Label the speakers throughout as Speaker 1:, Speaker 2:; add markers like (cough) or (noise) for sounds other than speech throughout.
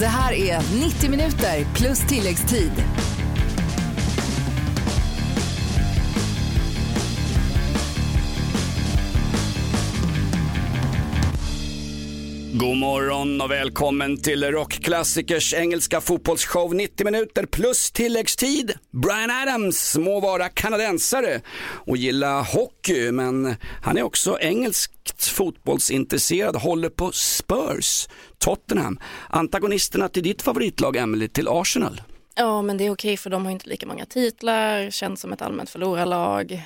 Speaker 1: Det här är 90 minuter plus tilläggstid.
Speaker 2: God morgon och välkommen till rockklassikers engelska fotbollsshow 90 minuter plus tilläggstid. Brian Adams må vara kanadensare och gilla hockey men han är också engelskt fotbollsintresserad, håller på Spurs, Tottenham, antagonisterna till ditt favoritlag Emily, till Arsenal.
Speaker 3: Ja, men det är okej för de har inte lika många titlar, känns som ett allmänt förlorarlag.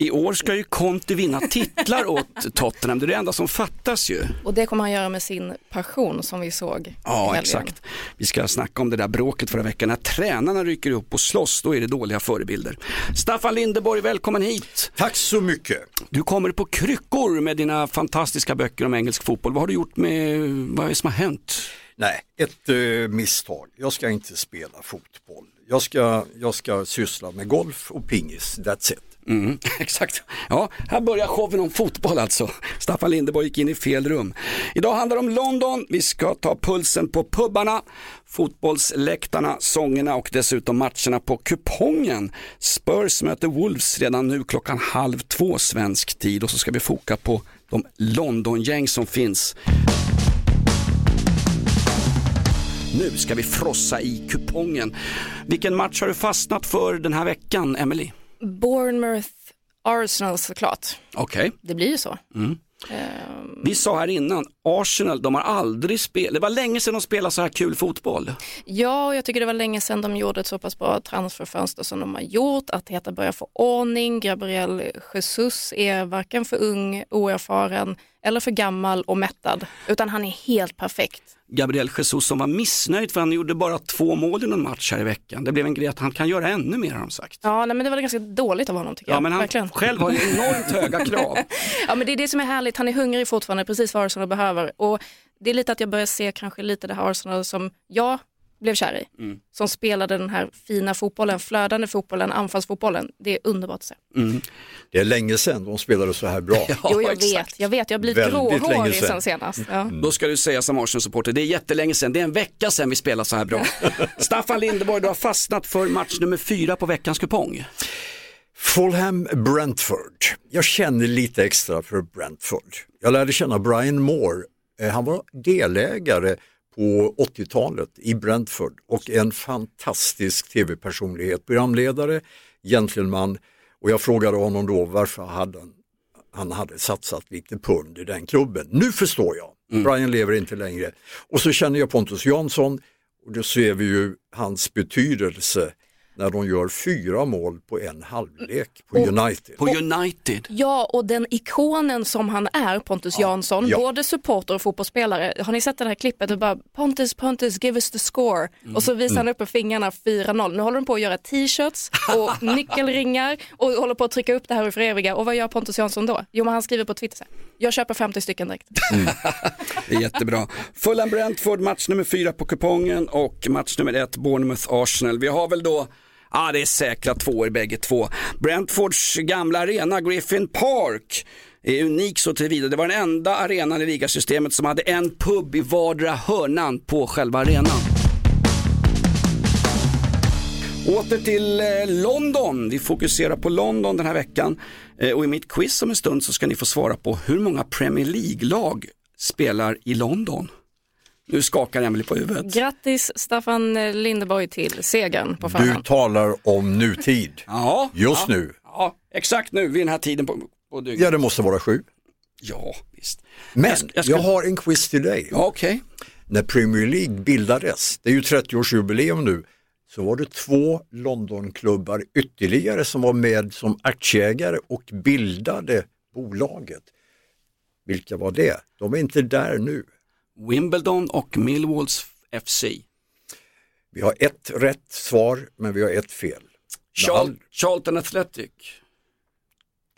Speaker 2: I år ska ju Conte vinna titlar åt Tottenham, det är det enda som fattas ju.
Speaker 3: Och det kommer han göra med sin passion som vi såg
Speaker 2: Ja, exakt. Vi ska snacka om det där bråket förra veckan. När tränarna rycker upp och slåss, då är det dåliga förebilder. Staffan Lindeborg, välkommen hit.
Speaker 4: Tack så mycket.
Speaker 2: Du kommer på kryckor med dina fantastiska böcker om engelsk fotboll. Vad har du gjort med, vad är det som har hänt?
Speaker 4: Nej, ett eh, misstag. Jag ska inte spela fotboll. Jag ska, jag ska syssla med golf och pingis, that's it.
Speaker 2: Mm, (laughs) exakt. Ja, här börjar showen om fotboll alltså. Staffan Lindeborg gick in i fel rum. Idag handlar det om London. Vi ska ta pulsen på pubbarna, fotbollsläktarna, sångerna och dessutom matcherna på kupongen. Spurs möter Wolves redan nu klockan halv två svensk tid och så ska vi foka på de Londongäng som finns. Nu ska vi frossa i kupongen. Vilken match har du fastnat för den här veckan, Emelie?
Speaker 3: Bournemouth Arsenal såklart.
Speaker 2: Okej.
Speaker 3: Det blir ju så.
Speaker 2: Mm.
Speaker 3: Ehm,
Speaker 2: Vi sa här innan, Arsenal, de har aldrig spelat, det var länge sedan de spelade så här kul fotboll.
Speaker 3: ja, och jag tycker det var länge sedan de gjorde ett så pass bra transferfönster som de har gjort. Att Arteta börjar få ordning. Gabriel Jesus är varken för ung, oerfaren eller för gammal och mättad, utan han är helt perfekt.
Speaker 2: Gabriel Jesus som var missnöjd för han gjorde bara två mål i någon match här i veckan. Det blev en grej att han kan göra ännu mer har de sagt.
Speaker 3: Ja, nej, men det var ganska dåligt av honom tycker
Speaker 2: Ja
Speaker 3: jag.
Speaker 2: men han
Speaker 3: Verkligen.
Speaker 2: själv har enormt höga (laughs) krav.
Speaker 3: Ja men det är det som är härligt, han är hungrig fortfarande, precis vad Arsenal behöver. Och det är lite att jag börjar se kanske lite det här Arsenal som jag blev kär i.
Speaker 2: Mm.
Speaker 3: Som spelade den här fina fotbollen, flödande fotbollen, anfallsfotbollen. Det är underbart att se.
Speaker 2: Mm.
Speaker 4: Det är länge sedan de spelade så här bra. (laughs)
Speaker 2: Ja,
Speaker 3: jo jag
Speaker 2: exakt.
Speaker 3: vet, jag vet, jag har blivit gråhårig
Speaker 4: länge
Speaker 3: sen
Speaker 4: sedan.
Speaker 3: senast. Ja.
Speaker 2: Då ska du säga som Arsenal-supporter, det är jättelänge sedan, det är en vecka sedan vi spelade så här bra. (laughs) Staffan Lindeborg, du har fastnat för match nummer fyra på veckans kupong.
Speaker 4: Fulham Brentford. Jag känner lite extra för Brentford. Jag lärde känna Brian Moore. Eh, Han var delägare på 80-talet i Brentford och en fantastisk tv-personlighet, programledare, gentleman och jag frågade honom då varför hade han, han hade satsat lite pund i den klubben. Nu förstår jag, Brian lever inte längre. Och så känner jag Pontus Jansson och då ser vi ju hans betydelse när de gör fyra mål på en halvlek på United.
Speaker 2: På United.
Speaker 3: ja, och den ikonen som han är, Pontus Jansson,
Speaker 4: ja.
Speaker 3: både supporter och fotbollsspelare. Har ni sett det här klippet? Och bara, Pontus, Pontus, give us the score. Och så visar han upp med fingrarna 4-0. Nu håller de på att göra t-shirts och (laughs) nyckelringar och håller på att trycka upp det här för eviga. Och vad gör Pontus Jansson då? Jo, men han skriver på Twitter så här, jag köper 50 stycken direkt. (laughs)
Speaker 2: Det är jättebra. Fulham Brentford, match nummer fyra på kupongen och match nummer ett Bournemouth Arsenal. Vi har väl då Ja, det är säkra tvåor bägge två. Brentfords gamla arena, Griffin Park, är unik så tillvida. Det var den enda arenan i ligasystemet som hade en pub i vardera hörnan på själva arenan. Åter till eh, London. Vi fokuserar på London den här veckan. Eh, och i mitt quiz om en stund så ska ni få svara på hur många Premier League-lag spelar i London. Nu skakar Emelie på huvudet.
Speaker 3: Grattis Staffan Lindeborg till segern på
Speaker 4: Du
Speaker 3: förhand.
Speaker 4: talar om nutid. (laughs)
Speaker 2: Ja,
Speaker 4: Just
Speaker 2: ja,
Speaker 4: nu.
Speaker 2: Ja, exakt nu vid den här tiden på, på dygnet.
Speaker 4: Ja, det måste vara sju.
Speaker 2: Ja, visst.
Speaker 4: Men
Speaker 2: Jag ska-
Speaker 4: jag,
Speaker 2: jag ska-
Speaker 4: har en quiz till dig.
Speaker 2: Ja, okej.
Speaker 4: När Premier League bildades, det är ju 30-årsjubileum nu, så var det två Londonklubbar ytterligare som var med som aktieägare och bildade bolaget. Vilka var det? De är inte där nu.
Speaker 2: Wimbledon och Millwalls FC.
Speaker 4: Vi har ett rätt svar, men vi har ett fel. Med
Speaker 2: Char-
Speaker 4: all
Speaker 2: Charlton Athletic.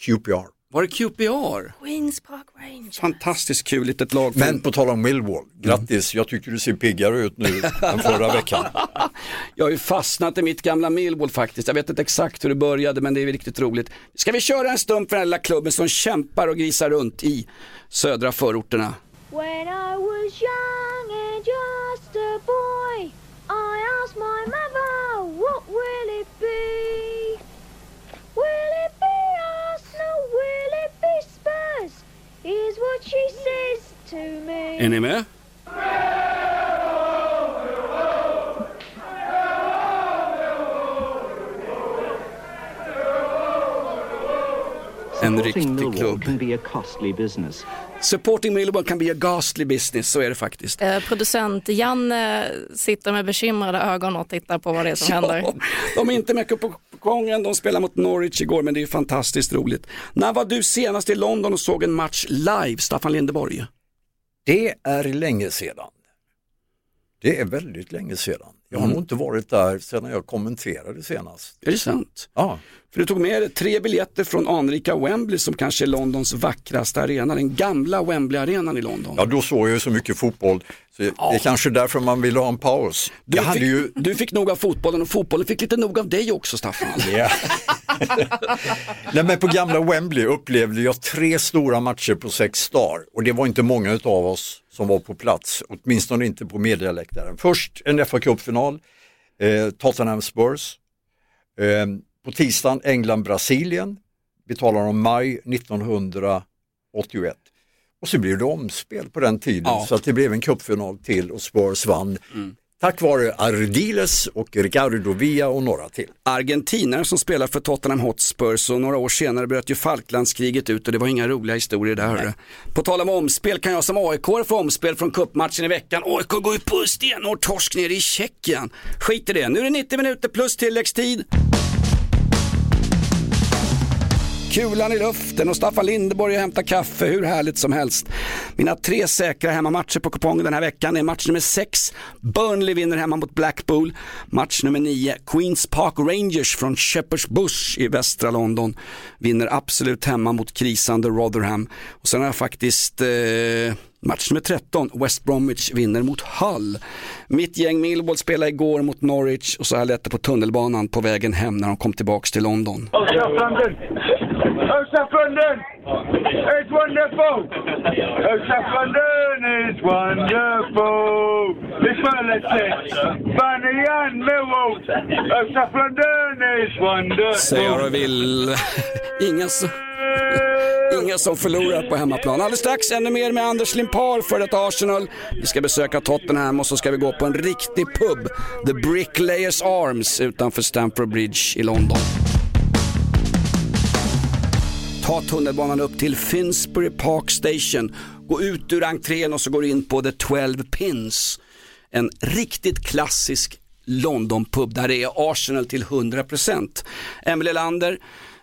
Speaker 4: QPR.
Speaker 2: Var det QPR?
Speaker 3: Queens Park Rangers.
Speaker 2: Fantastiskt kul litet lag.
Speaker 4: Men på tal om Millwall, grattis, jag tycker du ser piggare ut nu än förra veckan. (laughs)
Speaker 2: Jag har ju fastnat i mitt gamla Millwall faktiskt. Jag vet inte exakt hur det började men det är riktigt roligt. Ska vi köra en stump för den här lilla klubben som kämpar och grisar runt i södra förorterna?
Speaker 5: When I was young and just a
Speaker 2: boy, I asked my
Speaker 5: mother,
Speaker 2: what
Speaker 5: will
Speaker 2: it
Speaker 5: be? Will it be
Speaker 6: Arsenal? Will it be Spurs? Here's what she says to me.
Speaker 2: NMR?
Speaker 5: A costly business.
Speaker 2: Supporting Millwall can be a ghastly business, så är det faktiskt.
Speaker 3: Eh, producent Janne sitter med bekymrade ögon och tittar på vad det är som (laughs) händer.
Speaker 2: de är inte med på gången, de spelade mot Norwich igår men det är fantastiskt roligt. När var du senast i London och såg en match live, Staffan Lindeborg?
Speaker 4: Det är länge sedan. Det är väldigt länge sedan. Jag har
Speaker 2: Mm.
Speaker 4: nog inte varit där sedan jag kommenterade senast.
Speaker 2: Är det sant?
Speaker 4: Ja,
Speaker 2: För du tog med dig tre biljetter från anrika Wembley som kanske är Londons vackraste arena, den gamla Wembley-arenan i London.
Speaker 4: ja då såg jag ju så mycket fotboll. Så Det är kanske därför man vill ha en paus.
Speaker 2: Du,
Speaker 4: jag hade
Speaker 2: fick,
Speaker 4: ju...
Speaker 2: du fick nog av fotbollen och fotbollen fick lite nog av dig också Staffan. (laughs)
Speaker 4: Ja. (laughs) Nej, men på gamla Wembley upplevde jag tre stora matcher på sex dagar och det var inte många av oss som var på plats, åtminstone inte på medialäktaren. Först en fa Cup-final, eh, Tottenham Spurs. Eh, på tisdagen England-Brasilien, vi talar om maj 1981. Och så blev det omspel på den tiden
Speaker 2: Ja.
Speaker 4: så att det blev en cupfinal till och Spurs vann. Tack vare Ardiles och Ricardo Villa och några till.
Speaker 2: Argentinare som spelar för Tottenham Hotspurs och några år senare bröt ju Falklandskriget ut och det var inga roliga historier där hörru. På tal om omspel kan jag som aik få omspel från kuppmatchen i veckan. AIK går ju på stenhård torsk nere i Tjeckien. Skit i det, nu är det 90 minuter plus tilläggstid. Kulan i luften och Staffan Lindeborg hämtar kaffe, hur härligt som helst. Mina tre säkra hemmamatcher på kupongen den här veckan är match nummer 6, Burnley vinner hemma mot Blackpool. Match nummer 9, Queens Park Rangers från Shepherd's Bush i västra London vinner absolut hemma mot krisande Rotherham. Och sen har jag faktiskt eh, Match nummer 13, West Bromwich vinner mot Hull. Mitt gäng Millwall spelade igår mot Norwich och så här lät det på tunnelbanan på vägen hem när de kom tillbaks till London.
Speaker 7: Oh, South London. It's wonderful. Oh, South London is wonderful. It's Merlin Bunny and Millwall. Oh, South London is wonderful.
Speaker 2: Säg vad du vill. Ingen så... ingen som förlorar på hemmaplan. Alldeles strax ännu mer med Anders Limpar för ett Arsenal. Vi ska besöka Tottenham och så ska vi gå på en riktig pub. The Bricklayers Arms utanför Stamford Bridge i London. Ta tunnelbanan upp till Finsbury Park Station. Gå ut ur entrén och så går du in på The 12 Pins. En riktigt klassisk London-pub där det är Arsenal till 100%. Emelie Lander,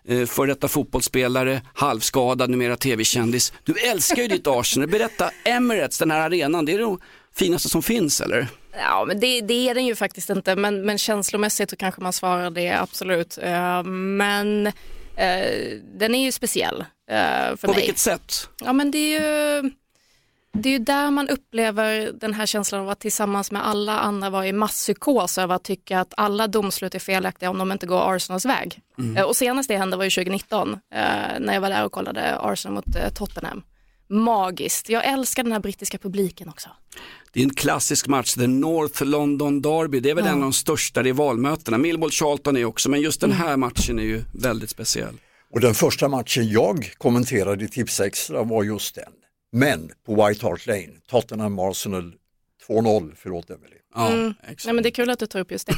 Speaker 2: eh, före för detta fotbollsspelare, halvskadad, numera tv-kändis. Du älskar ju ditt Arsenal. Berätta, Emirates, den här arenan, det är det finaste som finns eller?
Speaker 3: Ja, men det, det är den ju faktiskt inte, men, men känslomässigt så kanske man svarar det absolut. Eh, men den är ju speciell eh,
Speaker 2: På
Speaker 3: mig.
Speaker 2: vilket sätt?
Speaker 3: Ja, men det är ju det är ju där man upplever den här känslan av att tillsammans med alla andra vara i masspsykos över att tycka att alla domslut är felaktiga om de inte går Arsenals väg. Eh, Och senast det hände var ju 2019 eh, när jag var där och kollade Arsenal mot eh, Tottenham. Magiskt. Jag älskar den här brittiska publiken också.
Speaker 2: Det är en klassisk match, The North London Derby. Det är väl en av de största rivalmötena. Millwall Charlton är också, men just den här matchen är ju väldigt speciell.
Speaker 4: Och den första matchen jag kommenterade i Tips Extra var just den. Men på White Hart Lane, Tottenham Arsenal 2-0, förlåt Emily.
Speaker 2: Ja,
Speaker 3: Nej,
Speaker 2: exakt.
Speaker 3: men det är kul att du tar upp just det.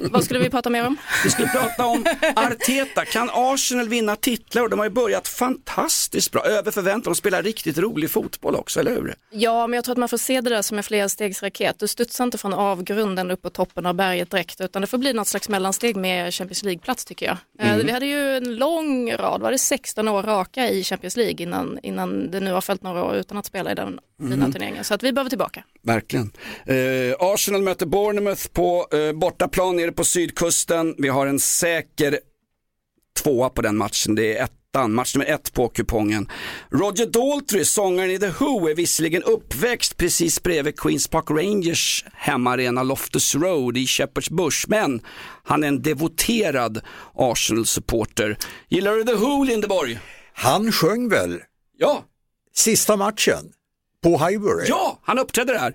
Speaker 3: (laughs) Vad skulle vi prata mer om?
Speaker 2: Vi skulle prata om Arteta. Kan Arsenal vinna titlar? De har ju börjat fantastiskt bra, över förväntan. De spelar riktigt rolig fotboll också, eller hur?
Speaker 3: Ja, men jag tror att man får se det där som en flerstegsraket. Du studsar inte från avgrunden upp på toppen av berget direkt, utan det får bli något slags mellansteg med Champions League-plats tycker jag. Eh, Vi hade ju en lång rad, var det 16 år raka i Champions League innan, innan det nu har följt några år utan att spela i den fina turneringen. Så att vi behöver tillbaka.
Speaker 2: Verkligen. Eh, Arsenal möter Bournemouth på eh, bortaplan nere på sydkusten. Vi har en säker tvåa på den matchen. Det är ettan, match nummer ett på kupongen. Roger Daltrey, sångaren i The Who, är visserligen uppväxt precis bredvid Queens Park Rangers hemmaarena Loftus Road i Shepherd's Bush, men han är en devoterad Arsenal-supporter. Gillar du The Who, Lindeborg?
Speaker 4: Han sjöng väl
Speaker 2: Ja,
Speaker 4: sista matchen på Highbury?
Speaker 2: ja, han uppträdde där.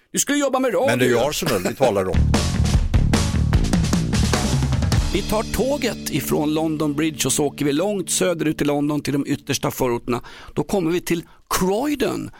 Speaker 2: Du skulle jobba med radio.
Speaker 4: Men det är ju Arsenal vi talar om.
Speaker 2: Vi tar tåget ifrån London Bridge och så åker vi långt söderut i London till de yttersta förorterna. Då kommer vi till Croydon.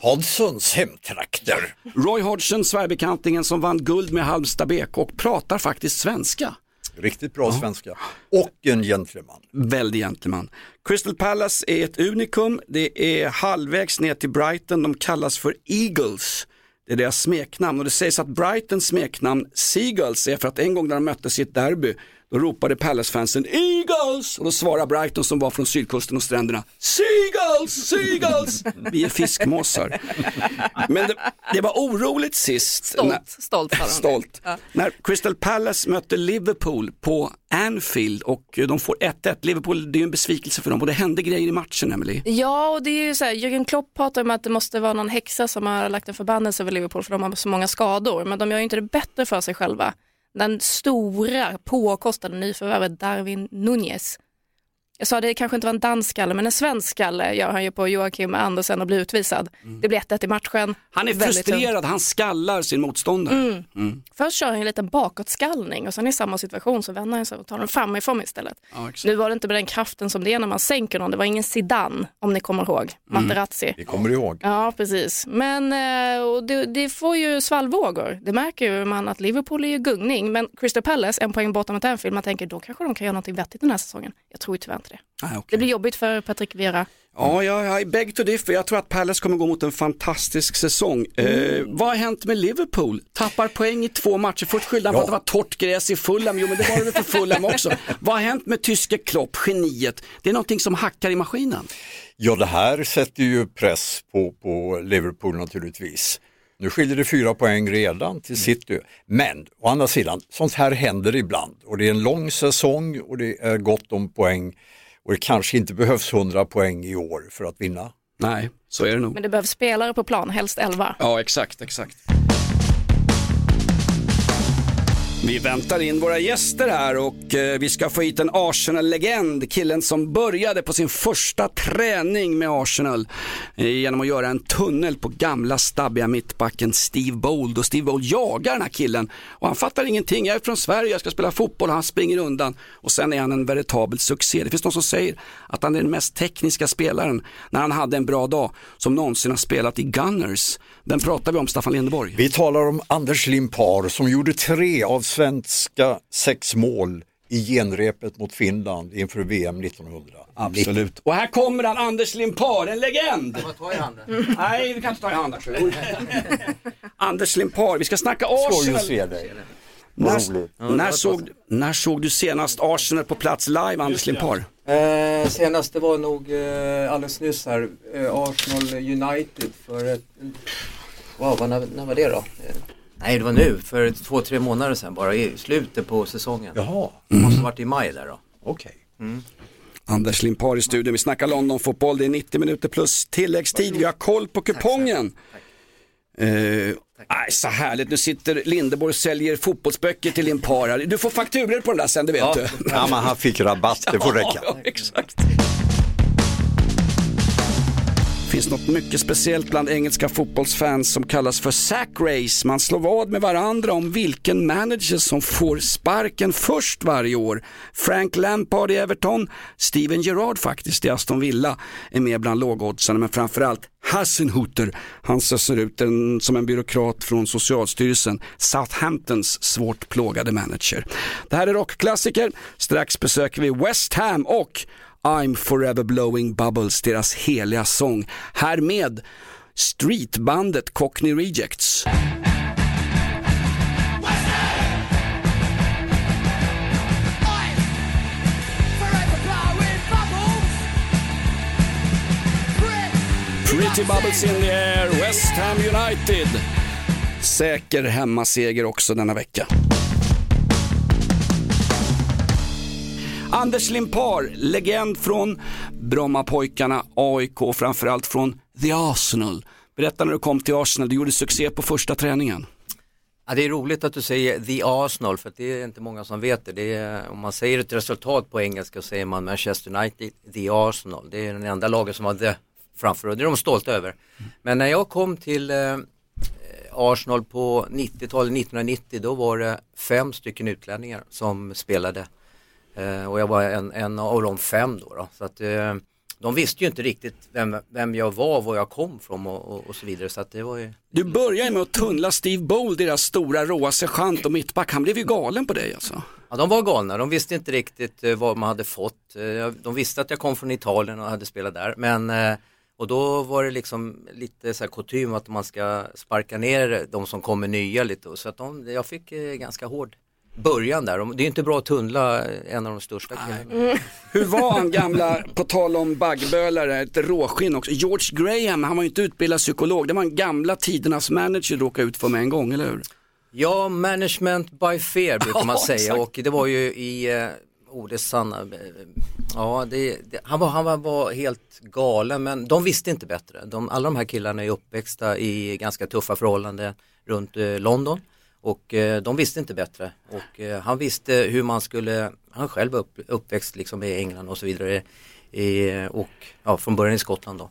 Speaker 4: Hodgsons hemtrakter.
Speaker 2: Roy Hodgson, Sverigebekantingen som vann guld med Halmstad BK och pratar faktiskt svenska.
Speaker 4: Riktigt bra svenska. Och en gentleman.
Speaker 2: Väldig gentleman. Crystal Palace är ett unikum. Det är halvvägs ner till Brighton. De kallas för Eagles. Det är deras smeknamn. Och det sägs att Brightons smeknamn Seagulls är för att en gång när de möttes i ett derby då ropade Palace-fansen Eagles och då svarade Brighton som var från sydkusten och stränderna Seagulls, Seagulls. Vi är fiskmåsar. Men det, det var oroligt sist.
Speaker 3: Stolt,
Speaker 2: när-
Speaker 3: stolt.
Speaker 2: Stolt.
Speaker 3: Ja.
Speaker 2: När Crystal Palace mötte Liverpool på Anfield och de får 1-1. Liverpool, det är ju en besvikelse för dem och det hände grejer i matchen, Emily.
Speaker 3: Ja, och det är ju så här, Jürgen Klopp pratar om att det måste vara någon häxa som har lagt en förbannelse över Liverpool för de har så många skador, men de gör ju inte det bättre för sig själva. Den stora påkostade nyförvärvet Darwin Nunez. Jag sa det kanske inte var en danskalle, men en svenskalle gör han ju på Joakim Andersen och blir utvisad. Det blir 1-1 i matchen.
Speaker 2: Han är
Speaker 3: Väldigt tungt.
Speaker 2: frustrerad, han skallar sin motståndare.
Speaker 3: Först kör han en liten bakåtskallning och sen i samma situation så vänder han sig och tar den framifrån istället.
Speaker 2: Ja,
Speaker 3: nu var det inte med den kraften som det är när man sänker någon, det var ingen Zidane om ni kommer ihåg, Materazzi.
Speaker 4: Vi kommer ihåg.
Speaker 3: Ja, precis. Men eh, och det, det får ju svallvågor. Det märker ju man att Liverpool är ju gungning, men Crystal Palace, en poäng borta mot Anfield, man tänker då kanske de kan göra någonting vettigt den här säsongen. Jag tror tyvärr inte det.
Speaker 2: Nej, okej.
Speaker 3: Det blir jobbigt för Patrick Vieira.
Speaker 2: Ja, jag, är beg to differ. Jag tror att Palace kommer gå mot en fantastisk säsong. Eh, vad har hänt med Liverpool? Tappar poäng i två matcher. Först skyllde han på
Speaker 4: Ja.
Speaker 2: att det var torrt gräs i Fulham. Jo, men det var det för Fulham också. (laughs) vad har hänt med tyske Klopp, geniet? Det är någonting som hackar i maskinen.
Speaker 4: Ja, det här sätter ju press på, på Liverpool naturligtvis. Nu skiljer det fyra poäng redan till City. Men å andra sidan, sånt här händer ibland och det är en lång säsong och det är gott om poäng och det kanske inte behövs 100 poäng i år för att vinna.
Speaker 2: Nej, så är det nog.
Speaker 3: Men det behövs spelare på plan, helst 11.
Speaker 2: Ja, exakt, exakt. Vi väntar in våra gäster här och eh, vi ska få hit en Arsenal-legend, killen som började på sin första träning med Arsenal eh, genom att göra en tunnel på gamla stabbiga mittbacken Steve Bold och Steve Bold jagar den här killen och han fattar ingenting, jag är från Sverige, jag ska spela fotboll och han springer undan och sen är han en veritabel succé. Det finns de som säger att han är den mest tekniska spelaren när han hade en bra dag som någonsin har spelat i Gunners. Vem pratar vi om, Staffan Lindeborg?
Speaker 4: Vi talar om Anders Limpar som gjorde tre av svenska sex mål i genrepet mot Finland inför VM 1900.
Speaker 2: Absolut. Och här kommer han, Anders Limpar, en legend. Nej, vi kan inte ta i handen. (laughs) Anders Limpar, vi ska snacka
Speaker 4: Skoj
Speaker 2: Arsenal.
Speaker 4: att se dig.
Speaker 2: När, när, såg, när såg du senast Arsenal på plats live, Anders Limpar?
Speaker 8: Eh, senast det var nog eh, alldeles nyss här, eh, Arsenal United för ett, wow, vad, när, när var det då? Nej det var nu, för två, tre månader sedan bara, i slutet på säsongen.
Speaker 4: Jaha,
Speaker 8: Det måste ha varit i maj där då.
Speaker 4: okej.
Speaker 2: Anders Limpar i studion, vi snackar London-fotboll, det är 90 minuter plus tilläggstid, vi har koll på kupongen. Eh, nej, så härligt, nu sitter Lindeborg och säljer fotbollsböcker till Limpar. här. Du får fakturor på den där sen, det vet du.
Speaker 4: Ja, men han fick rabatt, det får (laughs) räcka.
Speaker 2: Ja, exakt. Det finns något mycket speciellt bland engelska fotbollsfans som kallas för sack race. Man slår vad med varandra om vilken manager som får sparken först varje år. Frank Lampard i Everton, Steven Gerrard faktiskt i Aston Villa är med bland lågoddsarna men framförallt Hassenhuter. han ser ut en, som en byråkrat från Socialstyrelsen, Southamptons svårt plågade manager. Det här är rockklassiker, strax besöker vi West Ham och I'm forever blowing bubbles, deras heliga sång. Här med streetbandet Cockney Rejects. Pretty Bubbles in the air, West Ham United. Säker hemmaseger också denna vecka. Anders Limpar, legend från Brommapojkarna, AIK, framförallt från The Arsenal. Berätta när du kom till Arsenal, du gjorde succé på första träningen.
Speaker 8: Ja, det är roligt att du säger The Arsenal för det är inte många som vet det. det är, om man säger ett resultat på engelska så säger man Manchester United, The Arsenal. Det är den enda laget som har The framför och det är de stolta över. Men när jag kom till eh, Arsenal på 90-talet, 1990, då var det fem stycken utlänningar som spelade. Eh, och jag var en, en av de fem då. då. Så att, eh, de visste ju inte riktigt vem, vem jag var, var jag kom från och, och, och så vidare. Så att det var ju...
Speaker 2: Du började med att tunnla Steve Bold, deras stora råa sergeant och mittback. Han blev ju galen på dig alltså.
Speaker 8: Ja, de var galna. De visste inte riktigt eh, vad man hade fått. De visste att jag kom från Italien och hade spelat där. Men, och då var det liksom lite så här kutym att man ska sparka ner de som kommer nya lite. Så att de, jag fick ganska hård början där. De- Det är inte bra att tunnla en av de största killarna. (laughs)
Speaker 2: Hur var han gamla, på tal om baggbölare, ett råskinn också. George Graham, han var ju inte utbildad psykolog. Det var en gamla tidernas manager du råkade ut för med en gång, eller hur?
Speaker 8: Ja, management by fear brukar (laughs) man
Speaker 2: Ja,
Speaker 8: säga
Speaker 2: exakt.
Speaker 8: och det var ju i, eh, oh det är sanna, eh, ja det, det, han, var, han var, var helt galen men de visste inte bättre. De, alla de här killarna är uppväxta i ganska tuffa förhållanden runt eh, London och eh, de visste inte bättre och eh, han visste hur man skulle, han själv var upp, uppväxt liksom i England och så vidare i, och ja, från början i Skottland då.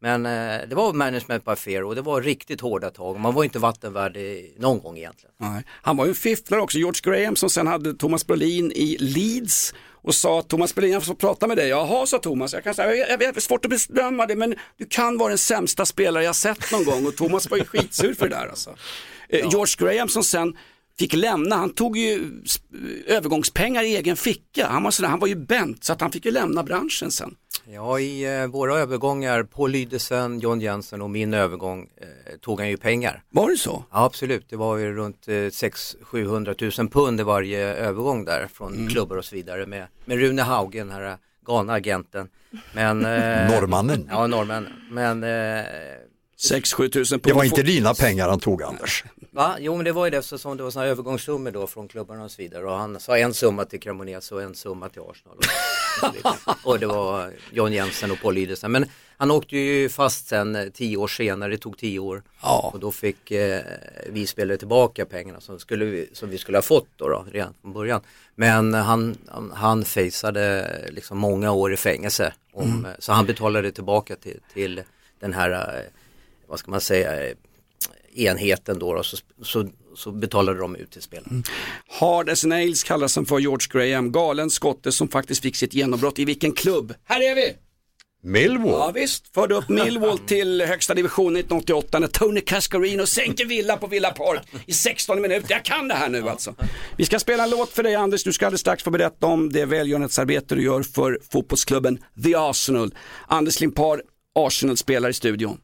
Speaker 8: Men eh, det var management by fear och det var riktigt hårda tag. Man var inte vattenvärd någon gång egentligen.
Speaker 2: Nej. Han var ju en fifflare också, George Graham som sen hade Thomas Brolin i Leeds och sa att Thomas Brolin, jag får prata med dig. Jaha, sa Thomas, jag kan säga, jag vet, det är svårt att bedöma det men du kan vara den sämsta spelare jag sett någon gång och Thomas var ju skitsur för det där alltså. Eh, George Graham som sen fick lämna, han tog ju sp- övergångspengar i egen ficka. Han var, sådär, han var ju bent så att han fick ju lämna branschen sen.
Speaker 8: Ja, i eh, våra övergångar, Paul Lydesen, John Jensen och min övergång eh, tog han ju pengar.
Speaker 2: Var det så?
Speaker 8: Ja, absolut. Det var ju runt eh, 600-700 000 pund i varje övergång där från klubbar och så vidare med, med Rune Haugen, den här galna agenten. Men, eh, (laughs)
Speaker 4: Norrmannen.
Speaker 8: Ja, norrmännen. Men eh,
Speaker 2: 6-7 tusen
Speaker 4: Det var inte dina pengar han tog Anders.
Speaker 8: Va? Jo men det var ju det eftersom det var sådana övergångssummor då från klubbarna och så vidare och han sa en summa till Cremonese och en summa till Arsenal. (laughs) Och, det var John Jensen och Paul Lydesen. Men han åkte ju fast sen eh, tio år senare, det tog tio år.
Speaker 2: Ja.
Speaker 8: Och då fick eh, vi spelare tillbaka pengarna som, skulle vi, som vi skulle ha fått då, då redan från början. Men han, han, han faceade liksom många år i fängelse. Om, eh, Så han betalade tillbaka till, till den här, eh, vad ska man säga, eh, enheten då, då så, så, så betalade de ut till spelarna.
Speaker 2: Hard as nails kallas han för George Graham, galen skotte som faktiskt fick sitt genombrott i vilken klubb? Här är vi!
Speaker 4: Millwall.
Speaker 2: Ja visst, förde upp Millwall (laughs) till högsta division 1988 när Tony Cascarino sänker Villa på Villa Park i 16 minuter. Jag kan det här nu alltså. Vi ska spela en låt för dig Anders, du ska alldeles strax få berätta om det välgörenhetsarbete du gör för fotbollsklubben The Arsenal. Anders Limpar, Arsenal spelar i studion.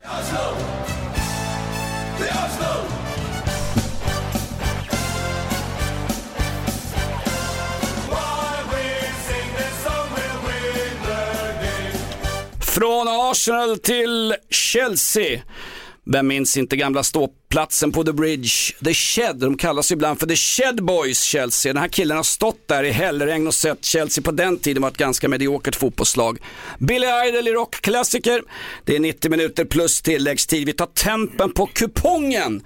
Speaker 2: Från Arsenal till Chelsea. Vem minns inte gamla ståplatsen på The Bridge? The Shed, de kallas ibland för The Shed Boys Chelsea. Den här killen har stått där i hällregn och sett Chelsea på den tiden var ett ganska mediokert fotbollslag. Billy Idol i rockklassiker. Det är 90 minuter plus tilläggstid. Vi tar tempen på kupongen.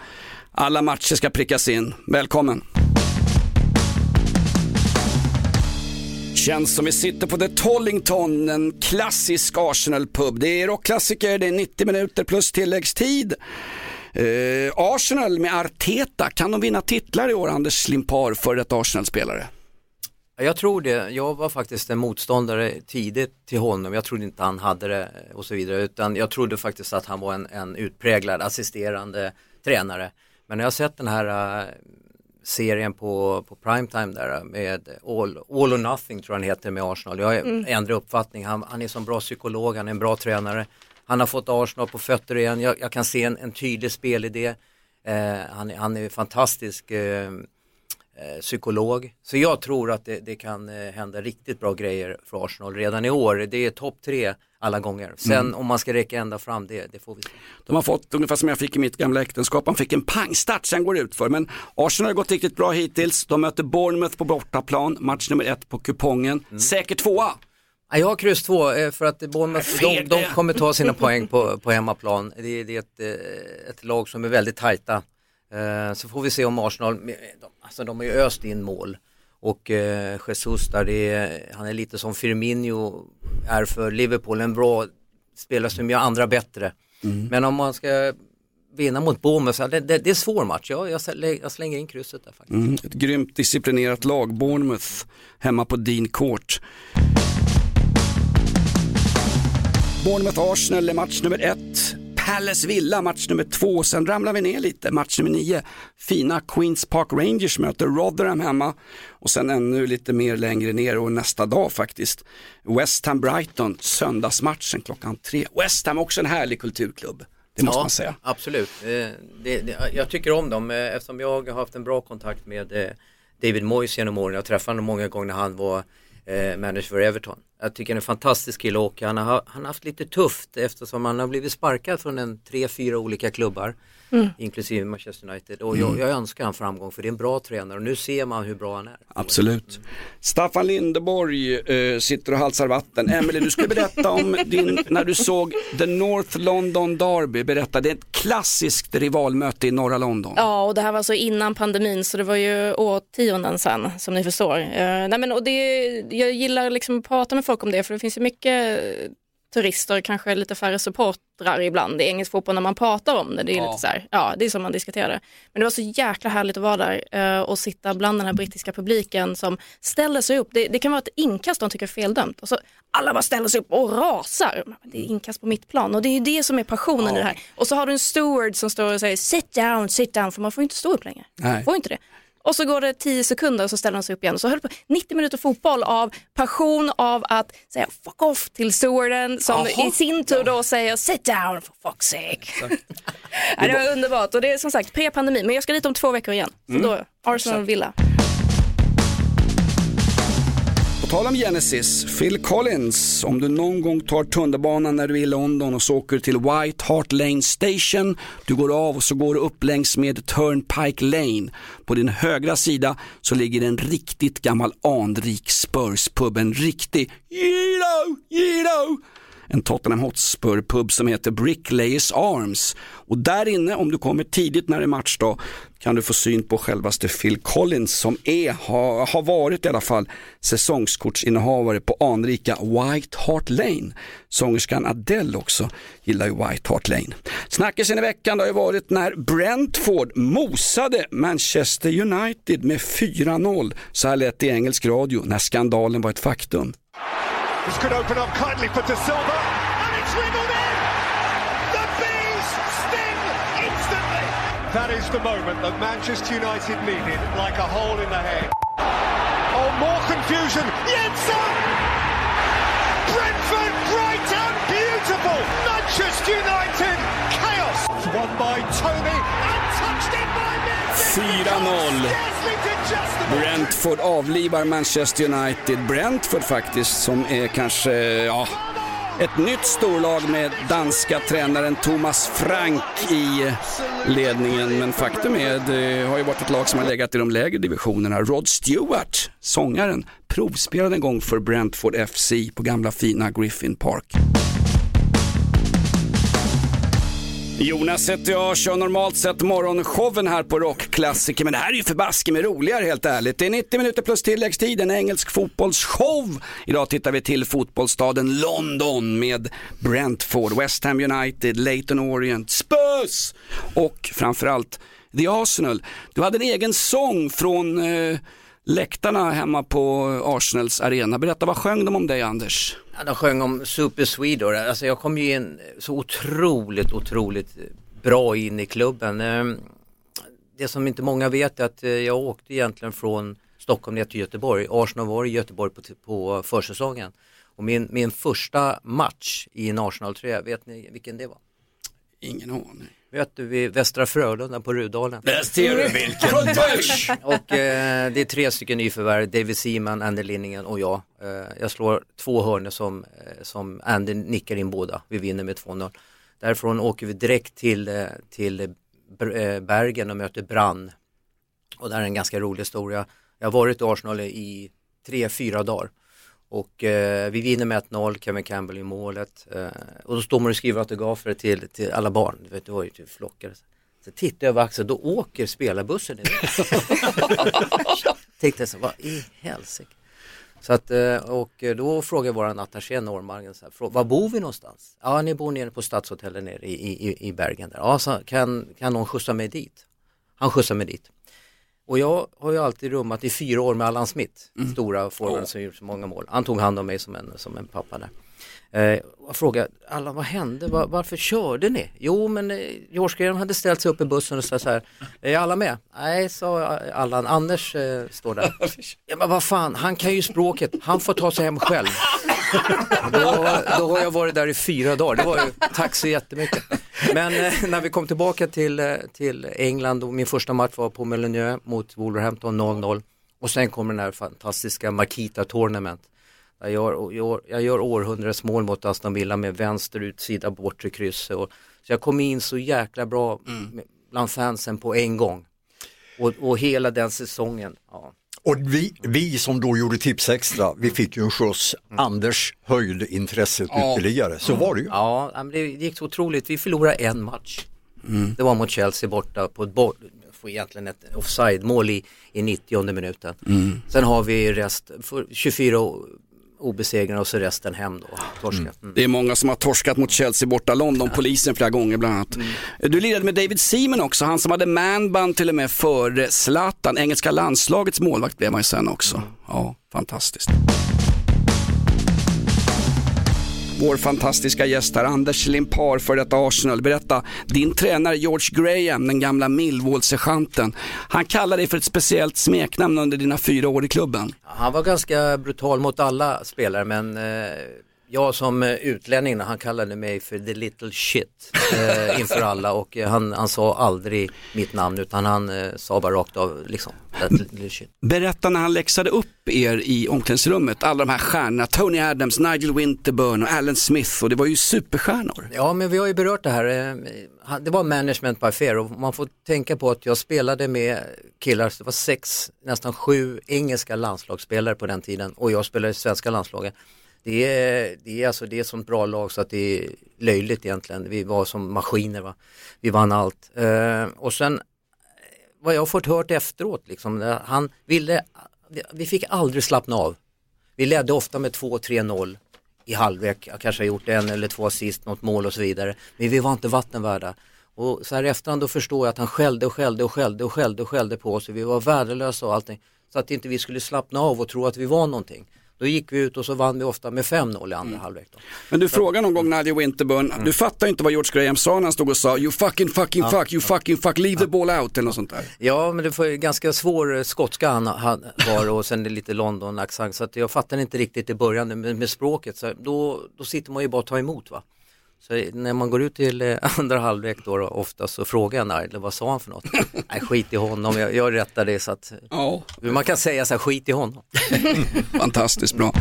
Speaker 2: Alla matcher ska prickas in. Välkommen. Känns som vi sitter på The Tollington, en klassisk Arsenal-pub. Det är rockklassiker, det är 90 minuter plus tilläggstid. Eh, Arsenal med Arteta, kan de vinna titlar i år, Anders Limpar, för ett Arsenal-spelare?
Speaker 8: Jag tror det. Jag var faktiskt en motståndare tidigt till honom. Jag trodde inte han hade det och så vidare. Utan jag trodde faktiskt att han var en, en utpräglad assisterande tränare. Men när jag har sett den här eh, serien på, på primetime där med all, all or nothing tror han heter med Arsenal. Jag har ändrat uppfattning. Han, han är som bra psykolog, han är en bra tränare. Han har fått Arsenal på fötter igen. Jag, jag kan se en, en tydlig spelidé. Eh, han, han är fantastisk. Eh, psykolog. Så jag tror att det, det kan eh, hända riktigt bra grejer för Arsenal redan i år. Det är topp tre alla gånger. Sen
Speaker 2: Mm.
Speaker 8: om man ska räcka ända fram, det, det får vi se.
Speaker 2: De har fått ungefär som jag fick i mitt gamla äktenskap, man fick en pangstart, sen går det ut för. Men Arsenal har gått riktigt bra hittills, de möter Bournemouth på bortaplan, match nummer ett på kupongen,
Speaker 8: Mm.
Speaker 2: säker tvåa.
Speaker 8: Ja, Jag har kryss två eh, för att Bournemouth, de, de kommer ta sina (laughs) poäng på, på hemmaplan. Det, är- det är ett, eh, ett lag som är väldigt tajta. Eh, Så får vi se om Arsenal, de, alltså de har ju öst in mål. Och eh, Jesus där, är, han är lite som Firmino är för Liverpool, en bra spelare som gör andra bättre. Men om man ska vinna mot Bournemouth, det, det, det är en svår match. Ja, jag, sä- jag slänger in krysset där faktiskt.
Speaker 2: Mm, ett grymt disciplinerat lag, Bournemouth, hemma på Dean Court. Bournemouth-Arsenal är match nummer ett. Palace Villa match nummer två, sen ramlar vi ner lite, match nummer nio. Fina Queens Park Rangers möter Rotherham hemma och sen ännu lite mer längre ner och nästa dag faktiskt. West Ham Brighton, söndagsmatchen klockan tre. West Ham också en härlig kulturklubb, det måste
Speaker 8: ja,
Speaker 2: man säga.
Speaker 8: Absolut. Eh, Det, det, jag tycker om dem eh, eftersom jag har haft en bra kontakt med eh, David Moyes genom åren. Jag träffade honom många gånger när han var manager för Everton. Jag tycker han är en fantastisk kille och han har, han har haft lite tufft eftersom han har blivit sparkad från en tre, fyra olika klubbar. Inklusive Manchester United. Och jag, jag önskar han framgång för det är en bra tränare och nu ser man hur bra han är.
Speaker 2: Absolut. Staffan Lindeborg eh, sitter och halsar vatten. Emelie, du skulle berätta om din, när du såg The North London Derby. Berätta, det är ett klassiskt rivalmöte i norra London.
Speaker 3: Ja, och det här var alltså innan pandemin så det var ju årtionden sedan som ni förstår. Uh, nej men, och det, jag gillar liksom att prata med folk om det för det finns ju mycket turister, kanske lite färre supportrar ibland i engelsk fotboll när man pratar om det. Det är
Speaker 2: Ja.
Speaker 3: lite så här, ja det är som man diskuterar det. Men det var så jäkla härligt att vara där eh, och sitta bland den här brittiska publiken som ställer sig upp. Det, det kan vara ett inkast de tycker är feldömt och så alla bara ställer sig upp och rasar. Det är inkast på mitt plan och det är ju det som är passionen i det här. Och så har du en steward som står och säger sit down, sit down, för man får ju inte stå upp längre.
Speaker 2: Nej.
Speaker 3: Man får inte det. Och så går det 10 sekunder och så ställer de sig upp igen. Så höll på 90 minuter fotboll av passion av att säga fuck off till stewarden som
Speaker 2: Jaha.
Speaker 3: i sin tur då säger sit down for fuck's sake. (laughs) det var underbart och det är som sagt pre-pandemi men jag ska dit om två veckor igen. Så
Speaker 2: Mm.
Speaker 3: då Arsenal Villa
Speaker 2: tal om Genesis, Phil Collins, om du någon gång tar tunnelbanan när du är i London och så åker till White Hart Lane Station, du går av och så går du upp längs med Turnpike Lane. På din högra sida så ligger en riktigt gammal anrik Spurs-pub, en riktig Giro, Giro. En Tottenham Hotspur-pub som heter Bricklayers Arms. Och där inne, om du kommer tidigt när det är matchdag, kan du få syn på självaste Phil Collins som är, har, har varit i alla fall, säsongskortsinnehavare på anrika White Hart Lane. Sångerskan Adele också gillar ju White Hart Lane. Snackisen i veckan har ju varit när Brentford mosade Manchester United med 4-0. Så här lät det i engelsk radio när skandalen var ett faktum.
Speaker 9: This could open up kindly for De Silva. And it's wriggled in! That is the moment that Manchester United needed, like a hole in the head. Oh, more confusion. Jensen! Brentford, bright and beautiful! Manchester United, chaos! Won by Tony and touched in by Mendes!
Speaker 2: 4-0.
Speaker 9: Scarcely did just the
Speaker 2: Brentford avlivar Manchester United. Brentford faktiskt som är kanske, ja, ett nytt storlag med danska tränaren Thomas Frank i ledningen. Men faktum är, det har ju varit ett lag som har legat i de lägre divisionerna. Rod Stewart, sångaren, provspelade en gång för Brentford FC på gamla fina Griffin Park. Jonas heter jag, kör normalt sett morgonshowen här på Rockklassiker, men det här är ju förbaske med roligare helt ärligt. Det är 90 minuter plus tilläggstid, en engelsk fotbollsshow. Idag tittar vi till fotbollsstaden London med Brentford, West Ham United, Leighton Orient, Spurs och framförallt The Arsenal. Du hade en egen sång från eh, läktarna hemma på Arsenals arena. Berätta, vad sjöng de om dig Anders?
Speaker 8: Ja, de sjöng om Super Swede alltså jag kom ju in så otroligt, otroligt bra in i klubben. Ehm, Det som inte många vet är att eh, jag åkte egentligen från Stockholm ner till Göteborg. Arsenal var i Göteborg på, på försäsongen. Och min, min första match i en Arsenal-tröja, vet ni vilken det var?
Speaker 2: Ingen aning.
Speaker 8: Möter vi Västra Frölunda på Rudalen.
Speaker 2: Där ser du vilken match! (laughs)
Speaker 8: Och eh, det är tre stycken nyförvärv, David Seaman, Andy Linningen och jag. Eh, jag slår två hörnor som, eh, som Andy nickar in båda. Vi vinner med 2-0. Därifrån åker vi direkt till, eh, till eh, Bergen och möter Brann. Och det här är en ganska rolig historia. Jag har varit i Arsenal i tre, fyra dagar. Och eh, vi vinner med 1-0, Kevin Campbell i målet. Eh, och då står man och skriver autografer till, till alla barn. Du vet, det var ju typ flockar. Så tittar jag över axeln, då åker spelarbussen iväg. (laughs) Tänkte så, vad i helsike. Så att, eh, och då frågar våran attaché Norrmargen, var bor vi någonstans? Ja, ni bor nere på Stadshotellet nere i, i, i Bergen. Där. Ja, så kan, kan någon skjutsa mig dit? Han skjutsar mig dit. Och jag har ju alltid rummat i fyra år med Allan Smith, stora forwarden som gjort så många mål. Han tog hand om mig som en, som en pappa där. Eh, jag frågade, Allan vad hände, Var, varför körde ni? Jo men eh, George Graham hade ställt sig upp i bussen och sa så här, är alla med? Nej, sa Allan, Anders eh, står där. (laughs) ja men vad fan, han kan ju språket, han får ta sig hem själv. (laughs) då, då har jag varit där i fyra dagar, det var ju, tack så jättemycket. Men eh, när vi kom tillbaka till, eh, till England och min första match var på Molineux mot Wolverhampton 0-0 och sen kommer den här fantastiska Makita Tournament. Jag gör, jag, jag gör århundradets mål mot Aston Villa med vänster utsida bortre kryss. Och, så jag kom in så jäkla bra med- bland fansen på en gång. Och, och hela den säsongen. Ja.
Speaker 4: Och vi, vi som då gjorde Tips Extra, vi fick ju en skjuts. Anders höjde intresset
Speaker 2: Ja.
Speaker 4: ytterligare, så var det ju.
Speaker 8: Ja, men det gick så otroligt. Vi förlorade en match. Det var mot Chelsea borta på ett bo- får egentligen ett offside-mål i, i 90 minuten. Sen har vi rest, för 24 o- obesegrade och så resten hem då, torska. Mm.
Speaker 2: Det är många som har torskat mot Chelsea borta, London-polisen flera gånger bland annat. Du lirade med David Seaman också, han som hade manband till och med före Zlatan, engelska landslagets målvakt blev han ju sen också. Ja, fantastiskt. Vår fantastiska gäst här, Anders Limpar, för detta Arsenal. Berätta, din tränare George Graham, den gamla Millwall-sergeanten, han kallar dig för ett speciellt smeknamn under dina fyra år i klubben.
Speaker 8: Han var ganska brutal mot alla spelare men eh, jag som eh, utlänning, han kallade mig för the little shit eh, inför alla och eh, han, han sa aldrig mitt namn utan han eh, sa bara rakt av liksom that little shit.
Speaker 2: Berätta när han läxade upp er i omklädningsrummet, alla de här stjärnorna, Tony Adams, Nigel Winterburn och Alan Smith och det var ju superstjärnor.
Speaker 8: Ja men vi har ju berört det här, eh, det var management by fair och man får tänka på att jag spelade med killar, det var sex, nästan sju engelska landslagsspelare på den tiden och jag spelade i svenska landslaget. Det är, det är alltså det är sånt bra lag så att det är löjligt egentligen. Vi var som maskiner va. Vi vann allt. Eh, och sen vad jag har fått hört efteråt liksom, han ville, vi fick aldrig slappna av. Vi ledde ofta med 2-3-0 i halvlek, jag kanske har gjort en eller två assist, något mål och så vidare. Men vi var inte vattenvärda. Och så här i efterhand då förstår jag att han skällde och skällde och skällde och skällde och skällde på oss vi var värdelösa och allting. Så att inte vi skulle slappna av och tro att vi var någonting. Då gick vi ut och så vann vi ofta med 5-0 i andra halvlek. Då.
Speaker 2: Men du frågade någon gång Nigel Winterburn, du fattar inte vad George Graham sa när han stod och sa you fucking fucking fuck, you fucking fuck, leave the ball out eller något sånt där.
Speaker 8: Ja, men det var ju ganska svår eh, skotska han, han var och sen lite London-accent så att jag fattade inte riktigt i början med, med språket. Så då, då sitter man ju bara och tar emot va. Så när man går ut till eh, (laughs) andra halvlek då, då ofta så frågar jag Nigel, vad sa han för något? (laughs) Nej, skit i honom, jag, jag rättar det så att
Speaker 2: Ja,
Speaker 8: man kan säga så här, skit i honom. (laughs)
Speaker 2: fantastiskt bra.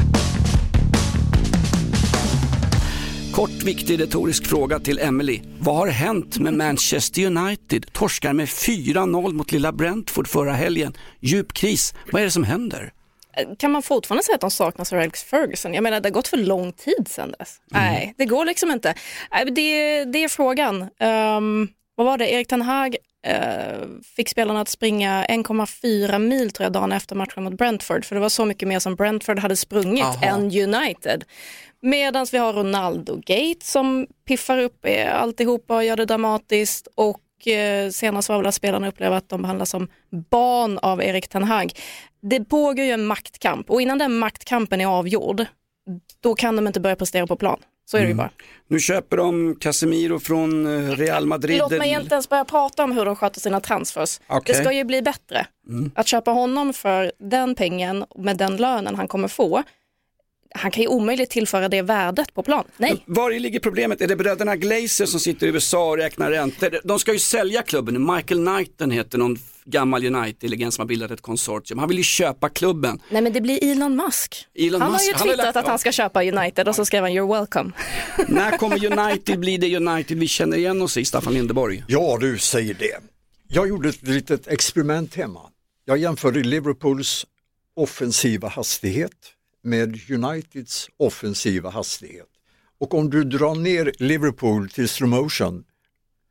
Speaker 2: Kort viktig retorisk fråga till Emily. Vad har hänt med Manchester United? Torskar med 4-0 mot lilla Brentford förra helgen. Djup kris. Vad är det som händer?
Speaker 3: Kan man fortfarande säga att de saknar Sir Alex Ferguson? Jag menar det har gått för lång tid sedan dess. Nej, det går liksom inte. Nej, Det, det är frågan. Um, vad var det, Erik Ten Hag eh, fick spelarna att springa 1,4 mil tror jag dagen efter matchen mot Brentford. För det var så mycket mer som Brentford hade sprungit
Speaker 8: Aha.
Speaker 3: än United. Medan vi har Ronaldo Gate som piffar upp eh, alltihopa och gör det dramatiskt. Och eh, senast var väl att spelarna upplever att de behandlas som barn av Erik Ten Hag. Det pågår ju en maktkamp och innan den maktkampen är avgjord, då kan de inte börja prestera på plan. Så är det ju bara.
Speaker 2: Nu köper de Casemiro från eh, Real Madrid.
Speaker 3: Låt mig inte ens börja prata om hur de sköter sina transfers.
Speaker 2: Okej.
Speaker 3: Det ska ju bli bättre. Att köpa honom för den pengen med den lönen han kommer få han kan ju omöjligt tillföra det värdet på plan. Nej.
Speaker 2: Var ligger problemet? Är det bröderna Glazer som sitter i USA och räknar räntor? De ska ju sälja klubben. Michael Knighton heter någon gammal United-legend som har bildat ett konsortium. Han vill ju köpa klubben.
Speaker 3: Nej men det blir Elon Musk.
Speaker 2: Elon
Speaker 3: han
Speaker 2: Musk,
Speaker 3: har ju
Speaker 2: han har
Speaker 3: twittrat
Speaker 2: lagt-
Speaker 3: att han ska köpa United och så skrev han you're welcome. (laughs)
Speaker 2: När kommer United bli det United vi känner igen oss i, Staffan Lindeborg?
Speaker 4: Ja, du säger det. Jag gjorde ett litet experiment hemma. Jag jämförde Liverpools offensiva hastighet med Uniteds offensiva hastighet. Och om du drar ner Liverpool till slow motion,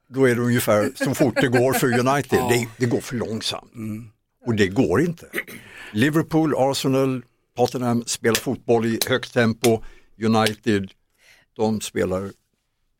Speaker 4: då är det ungefär så fort det går för (laughs) United. Det, det går för långsamt. Och det går inte. Liverpool, Arsenal, Tottenham spelar fotboll i högt tempo. United, de spelar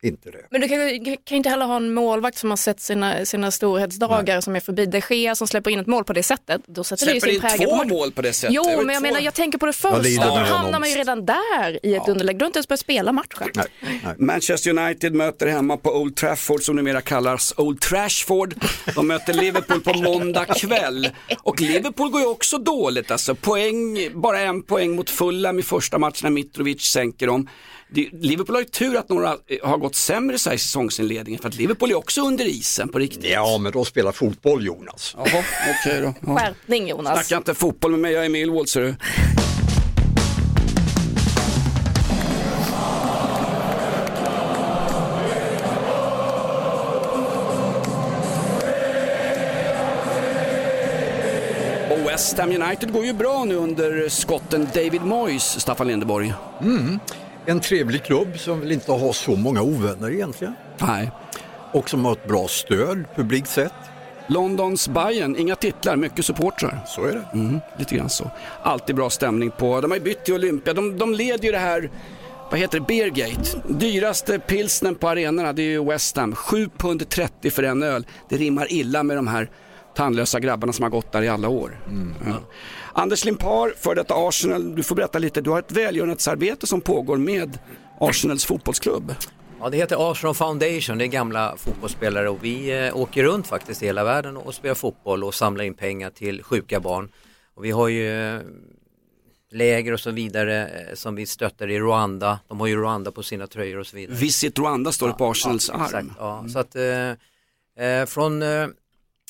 Speaker 4: inte det.
Speaker 3: Men du kan ju kan inte heller ha en målvakt som har sett sina, sina storhetsdagar som är förbi. De Gea som släpper in ett mål på det sättet, då sätter det ju
Speaker 2: Släpper
Speaker 3: sin
Speaker 2: in
Speaker 3: prägel på matchen.
Speaker 2: mål på det sättet. Det
Speaker 3: Jo, men jag
Speaker 2: två-
Speaker 3: menar jag tänker på det första,
Speaker 4: lider
Speaker 3: då hamnar man ju redan där i ett underläge. Du har inte ens börjat spela matchen.
Speaker 4: Nej, nej.
Speaker 2: Manchester United möter hemma på Old Trafford som numera kallas Old Trashford. De möter Liverpool på måndag kväll. Och Liverpool går ju också dåligt alltså. Poäng, bara en poäng mot Fulham i första matchen när Mitrovic sänker dem. Det- Liverpool har ju tur att några har gått sämre så här i säsongsinledningen för att Liverpool är också under isen på riktigt.
Speaker 4: Ja, men de spelar fotboll Jonas.
Speaker 2: Jaha, okej då. Ja.
Speaker 3: Skärpning Jonas.
Speaker 2: Snacka inte fotboll med mig, jag är Millwall ser du. Och West Ham United går ju bra nu under skotten David Moyes, Staffan Lindeborg.
Speaker 4: En trevlig klubb som väl inte har så många ovänner egentligen.
Speaker 2: Nej.
Speaker 4: Och som har ett bra stöd publikt sett.
Speaker 2: Londons Bayern, inga titlar, mycket supportrar.
Speaker 4: Så är det.
Speaker 2: Mm, lite grann så. Alltid bra stämning på, de har ju bytt till Olympia, de, de leder ju det här, vad heter det, Beergate. Dyraste pilsnen på arenorna, det är ju West Ham. 7 pund 30 för en öl. Det rimmar illa med de här tandlösa grabbarna som har gått där i alla år. Ja. Anders Limpar, för detta Arsenal, du får berätta lite, du har ett välgörenhetsarbete som pågår med Arsenals fotbollsklubb.
Speaker 8: Ja, det heter Arsenal Foundation, det är gamla fotbollsspelare och vi eh, åker runt faktiskt i hela världen och spelar fotboll och samlar in pengar till sjuka barn. Och vi har ju eh, läger och så vidare eh, som vi stöttar i Rwanda. De har ju Rwanda på sina tröjor och så vidare.
Speaker 2: Visit Rwanda står det på Arsenals
Speaker 8: ja, exakt,
Speaker 2: arm.
Speaker 8: ja. Så att eh, från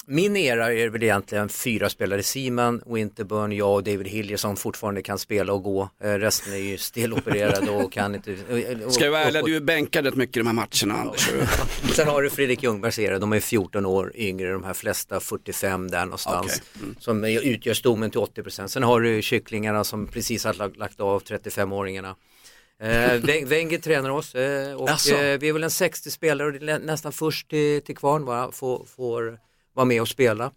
Speaker 8: min era är väl egentligen fyra spelare, Seaman, Winterburn, jag och David Hillier som fortfarande kan spela och gå. Eh, resten är ju stellopererade och kan inte. Och, och,
Speaker 2: Ska jag vara ärlig, du är bänkad rätt mycket i de här matcherna Anders. (laughs)
Speaker 8: Sen har du Fredrik Ljungberg ser jag, de är 14 år yngre, de här flesta 45 där någonstans. Som utgör stommen till 80%. Sen har du kycklingarna som precis har lag- lagt av 35-åringarna. Eh, Wen- (laughs) Wenger tränar oss eh, och
Speaker 2: Jaså?
Speaker 8: eh, vi är väl en 60 spelare och det är nä- nästan först till, till kvarn bara får, får vara med och spela.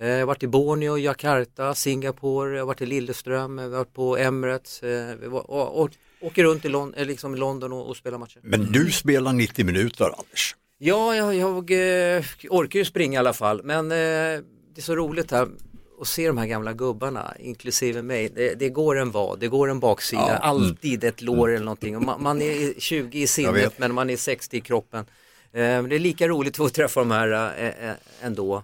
Speaker 8: Eh, Jag har varit i Borneo, Jakarta, Singapore, jag har varit i Lilleström, jag har varit på Emirates eh, var, och, och, åker runt i Lon- eh, liksom London och, och spelar matcher.
Speaker 4: Men du spelar 90 minuter Anders.
Speaker 8: Ja, jag, jag orkar ju springa i alla fall, men eh, det är så roligt här att se de här gamla gubbarna, inklusive mig. Det, det går en vad, det går en baksida, alltid ett lår eller någonting. Man, man är 20 i sinnet men man är 60 i kroppen. Ehm, det är lika roligt att få träffa de här eh, eh, ändå.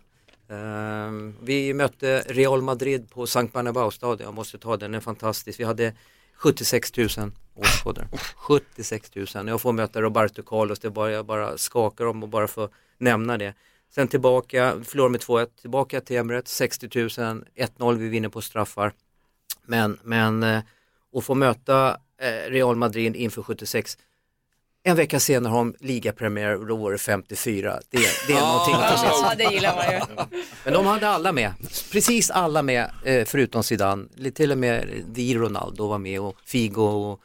Speaker 8: Ehm, vi mötte Real Madrid på Sankt Bernabéu-stadion, jag måste ta den, den är fantastisk. Vi hade 76 000 åskådare. 76 000. Jag får möta Roberto Carlos, det bara, jag bara skakar om och bara får nämna det. Sen tillbaka, förlorar med 2-1, tillbaka till Emirates, 60 000, 1-0, vi vinner på straffar. Men, men och att få möta Real Madrid inför 76 en vecka senare har de ligapremiär och då var det 54. Det, det är någonting att ta med sig.
Speaker 3: Ja, (laughs) det gillar man ju.
Speaker 8: Men de hade alla med, precis alla med eh, förutom Zidane. Till och med Di Ronaldo var med och Figo och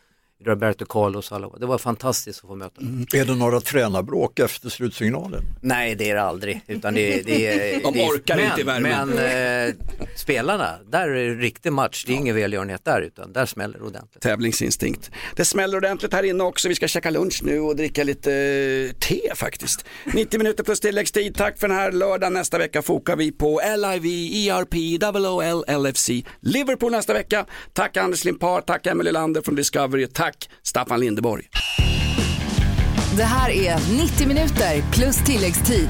Speaker 8: Roberto Carlos och alla. Det var fantastiskt att få möta dem.
Speaker 4: Är det några tränarbråk efter slutsignalen?
Speaker 8: Nej det är det aldrig. Utan det, det, är- (laughs)
Speaker 2: De
Speaker 8: det
Speaker 2: orkar
Speaker 8: men,
Speaker 2: inte i värmen.
Speaker 8: Men eh, spelarna, där är det riktig match. Det är ingen välgörenhet där utan där smäller det ordentligt.
Speaker 2: Tävlingsinstinkt. Det smäller ordentligt här inne också. Vi ska käka lunch nu och dricka lite eh, te faktiskt. 90 minuter plus tilläggstid. Tack för den här lördagen. Nästa vecka fokar vi på LIV, ERP, OOL, LFC. Liverpool nästa vecka. Tack Anders Limpar, tack Emelie Lander från Discovery. Tack Tack, Staffan Lindeborg.
Speaker 1: Det här är 90 minuter plus tilläggstid.